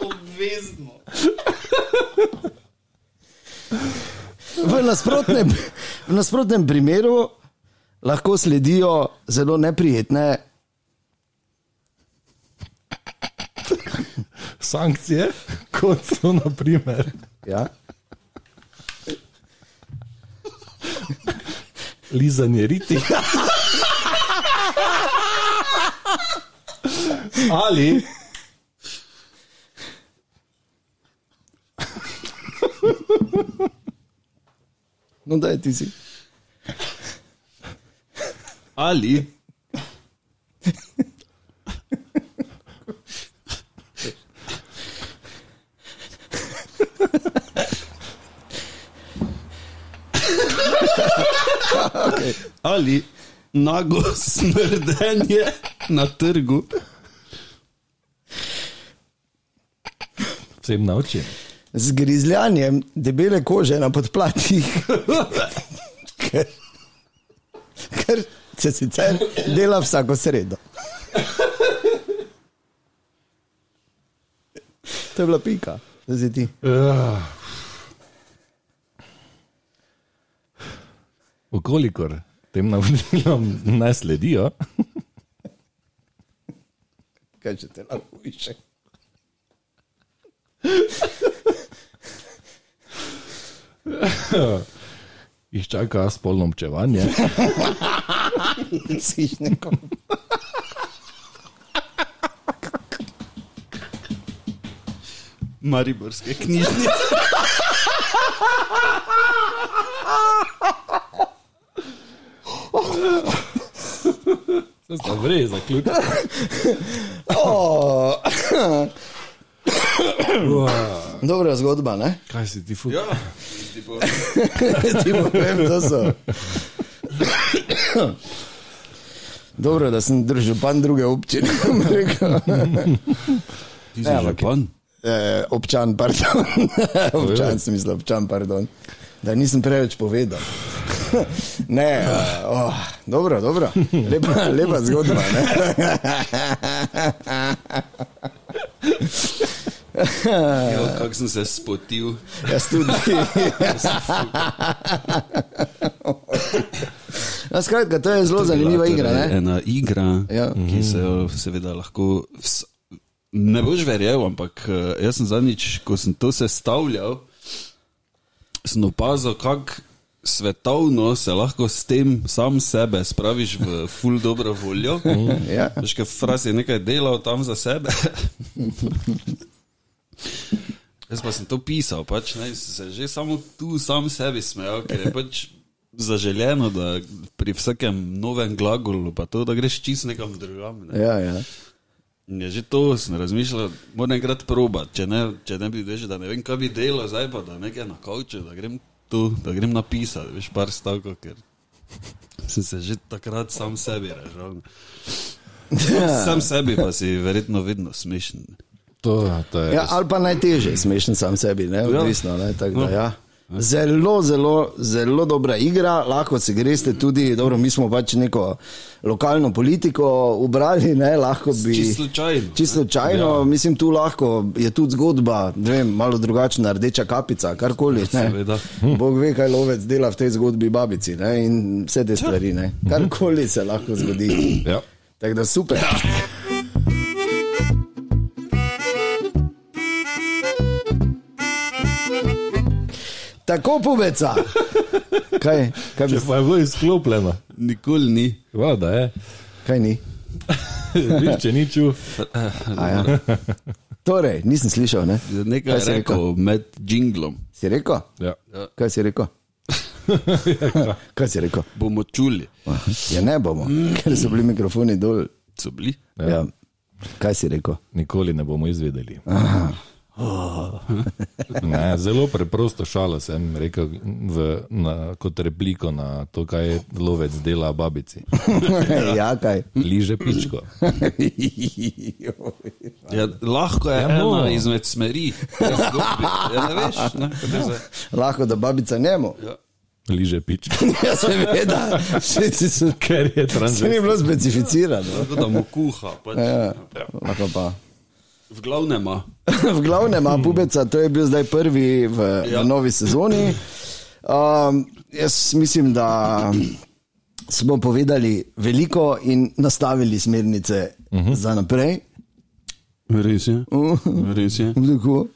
Obvezno. V nasprotnem, v nasprotnem primeru lahko sledijo zelo neprijetne Sankcije, kot so naprimer ja, lizanje riti. Ali no da je ti si. Ali ali nago smrdenje na trgu. vsem naučim. Z grizljanjem debele kože na podplatih, ker, ker se sicer dela vsako sredo. To je bila pika, zdaj si ti. Uh. Ukolikor tem navodilom ne sledijo, Kaj če te lahko više? Jih čaka spolno občevanje. Si jih nekom. Mariborske knjižnice. Se sta vrej zaključili. Oh. Dobra zgodba, ne? Kaj si ti fuk? Ja, Ti povem, to so. Dobro, da sem držal pan druge občine. ti si že pan. eh, občan, pardon. občan sem mislil, občan, pardon. Da nisem preveč povedal. Ne, uh, oh, dobro, dobro. Lepa, lepa zgodba. Jo, kako sem se spotil. Jaz tudi. No, skratka, to je zelo zanimiva Bila igra. torej Ne? Ena igra, Ja. ki se jo seveda lahko. Vs, ne boš verjel, ampak eh, jaz sem zadnjič, ko sem to sestavljal, sem opazil, kako svetovno se lahko s tem sam sebe spraviš v full dobro voljo. Ja. Veš, kaj fras je nekaj delal tam za sebe. Jaz pa sem to pisal, pač, ne, se že samo tu sam sebi smejal, ker je pač zaželjeno, da pri vsakem novem glagolu, pa to, da greš čist nekam drugam. Ne. Ja, ja. Je že to, sem razmišljal, moram enkrat probat, če ne, če ne bi veš, da ne vem, kaj bi delal, zdaj pa da nekaj na kavču, da grem tu, da grem napisati, veš, par stavkov, ker sem se že takrat sam sebi režal. Sam sebi pa si verjetno vedno smešen. To, to Ja, ali pa najtežje, smešen sam sebi, ne, odvisno. Ne, da, ja. Zelo, zelo, zelo dobra igra, lahko se greste tudi, dobro, mi smo pač neko lokalno politiko ubrali, ne, lahko bi. Čisto slučajno. Čisto slučajno, ja. mislim, tu lahko je tudi zgodba, ne vem, malo drugačna, rdeča kapica, karkoli. ne. Seveda. Bog ve, kaj lovec dela v tej zgodbi babici ne, in vse te stvari. ne. Karkoli se lahko zgodi. Ja. Tako da super. Tako pubeca. Kaj, kaj, bi, Če pa je bilo izklopljeno, Nikoli ni. Hvala, da je. kaj ni? Viš, če ni. A Ja. Torej, nisem slišal. Ne? Nekaj si rekel? rekel med jinglom. Si rekel? Ja. Kaj si rekel? Kaj si rekel? Bomo čuli. Ja, ne bomo, ker so bili mikrofoni dol. So bili? Ja. Kaj si rekel? Nikoli ne bomo izvedeli. Ne, zelo preprosto šalo sem rekel v, na, kot repliko na to, kaj lovec dela babici. ja, kaj? Liže pičko. Ja, lahko je Ja, ja, no. ena izmed smeri. Ja, ne veš, ne, se- Lahko da babica njemu. ja. Liže pičko. Ja, seveda, vsi so. Ker je Se ni bilo specificirano. Tako da mu kuha. Pač. Ja, lahko pa. V glavnem. V glavnem, a pubeca, to je bil zdaj prvi v, ja. V novi sezoni. Um, jaz mislim, da smo povedali veliko in nastavili smernice uh -huh. za naprej. Res je. Res je. Tako.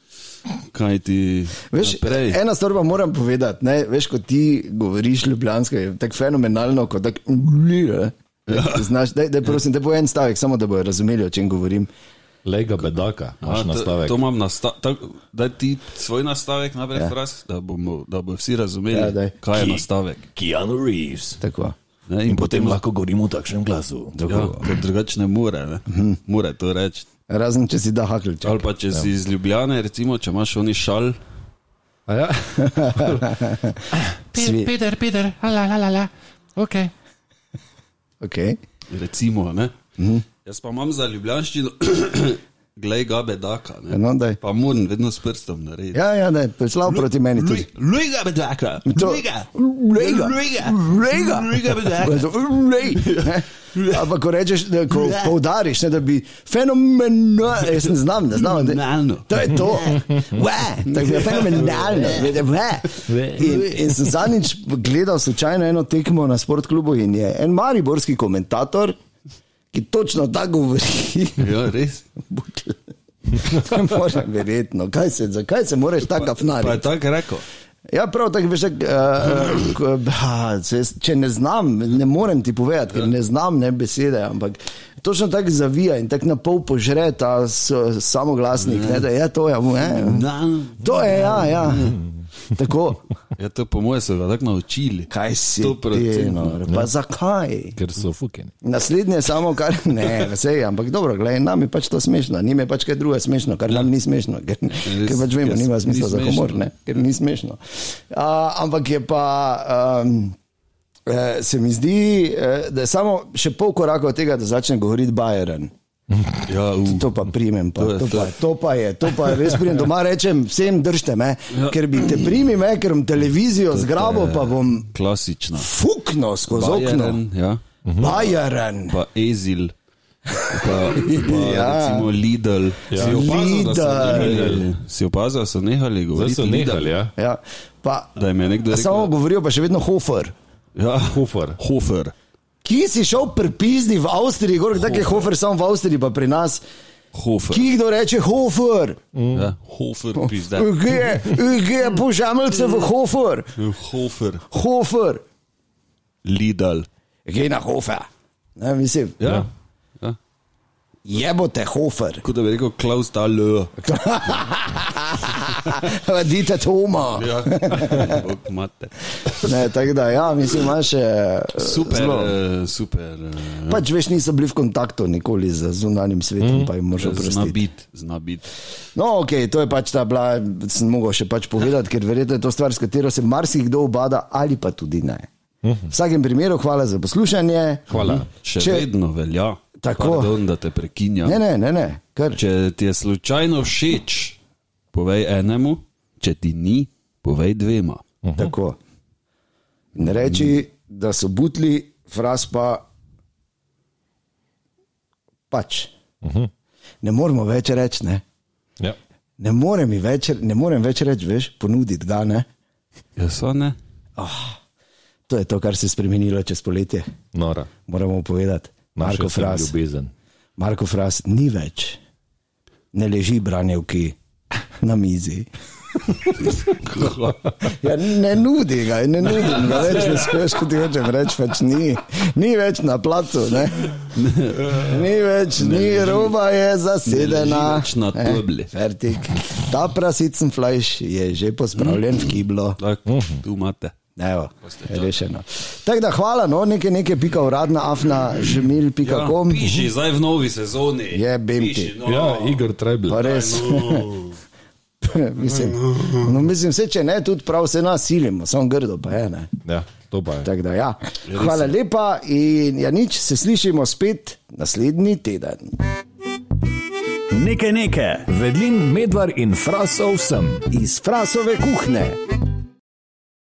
Kaj ti Veš, naprej? ena stvar pa moram povedati. Ne? Veš, ko ti govoriš ljubljansko, je tako fenomenalno, kot tak. Ja. Znaš, daj, daj, prosim, da bo en stavek, samo da bojo razumeli, o čem govorim. Lega bedaka, A, imaš to- nastavek. To imam nastavek. Daj ti svoj nastavek naprej, ja. fras, da bomo da bo vsi razumeli, Ja, ja, daj. kaj je nastavek. Keanu Reeves. Tako. Ne, In potem lahko govorimo v takšnem glasu. Ja, ker drugače ne more, ne. Mhm. more to reči. Razen če si da hakelč. Ali pa če si iz Ljubljane, recimo, če imaš oni šal, A Ja? Svi- Peter, Peter, la la la la. Ok. Okay. recimo. Ne? Mhm. Jaz pa imam za ljubljanščino, glej ga bedaka. Ne? No, daj. Pa moram vedno s prstom narediti. Ja, ja, je prišla proti meni tudi. Luj ga bedaka, luj ga, luj ga, lega. luj ga bedaka. Pa ko rečeš, da, ko poudariš, ne, da bi fenomenalno, jaz ne znam, ne znam. Fenomenalno. To je to. Wow, tako je fenomenalno. Wow. In, in sem zadnjič gledal slučajno eno tekmo na sportklubu in je en mariborski komentator, ki točno tako govori. Ja, res. Moram verjetno, kaj se, zakaj se moraš tako Pa afnariti? je tako rekel. Ja, prav tako veš, uh, če ne znam, ne morem ti povedati, ker ne znam ne besede, ampak točno tako zavija in tako na pol požre ta samoglasnik, ne, da je to, ja, ne, to je, ja, ja. Tako, Ja, to po mojem so ga tako naučili. kaj si 100%, ti, no, pa zakaj? Ker so fukeni. Naslednje je samo, kar ne, vse, ampak dobro, gledaj, nam je pač to smešno, njim je pač kaj druga smešno, kar nam ni smešno, ker, ker pač vemo, nima ni smisla za smešno. humor, ne, ker ni smešno. Uh, ampak je pa, um, se mi zdi, eh, da je samo še pol koraka od tega, da začne govoriti Bajeren. Ja, uh. To pa primem, pa, To je to, pa, to pa je, to pa je res primem. Doma rečem, vsem držite me, ja. ker bi te primi me, ker bom televizijo zgrabil, pa bom Klasično. fuknil skozi okno. Bajeren, ja. Bajeren. pa Ezil, pa, pa Ja. recimo Lidl. Ja. Si opazil, Lidl. Si opazil, da so nehali Zdaj govoriti? so nehali, ja. Ja, pa, Da je nekdo a samo rekel, govorijo pa še vedno Hofer. ja, Hofer. Hofer. Kje si šel prepizdi v Avstriji, gor tako je Hofer samo v Avstriji, pa pri nas. Hofer. Ki kdo reče Hofer? Ja, Hofer, pizda. Kje, kje, požamelce v Hofer? Hofer, Hofer. Lidl. Kje na Hofer? Ne, mislim, Ja. ja. Jebote Hofer. Kot da bi rekel Klaus Dahlö. Dite Toma. Ja, Bog mate. Ne, tako da, ja, mislim, imaš še. Super, zelo- eh, super. eh, Pač veš, niso bili v kontaktu nikoli z zunanjim svetom, mm. pa jim moraš Zna oprostiti. biti, zna biti. No, ok, to je pač ta bila, sem mogel še pač povedati, ker verjetno je to stvar, s katero se marsikdo obada, ali pa tudi ne. V vsakem primeru, hvala za poslušanje. Hvala. Še Če- Če, vedno velja. Tako. Pardon, da te prekinjam. Ne, ne, ne, ne. kar. Če ti je slučajno všeč, povej enemu, če ti ni, povej dvema. Tako. Ne reči, da so butli, fras pa pač. Ne moramo več reči, ne. Ja. Ne morem, mi več, ne morem več reči, veš, ponuditi ga, ne. Ja, so ne? To je to, kar se je spremenilo čez poletje. Nora. Moramo povedati. Marko Fras. Marko Fras ni več, ne leži branjevki na mizi. Ja, ne nudi ga, ne nudi ga več, ne skrbeš, kot hočeš reči, pač ni, ni več na placu. Ne? Ni več, ni roba je zasedena. Ne leži več na tobli. Fertik. Ta prasicen flajš je že pospravljen v kiblo. Tak, tu imate. Evo, je rešeno. Tako da hvala, no, nekaj, nekaj pika uradna, afna, žemil.com. Ja, piši zdaj v novi sezoni. Jebem ti. Piši, no. Ja, Igor Trebl. Pa res. mislim, no, mislim, vse, če ne, tudi prav se nasilimo, samo grdo pa je. Ne. Ja, to pa je. Tako da, ja. Hvala lepa in ja, nič, se slišimo spet naslednji teden. Nekaj nekaj, vedlin, medvard in frasov sem. Iz Frasove kuhne.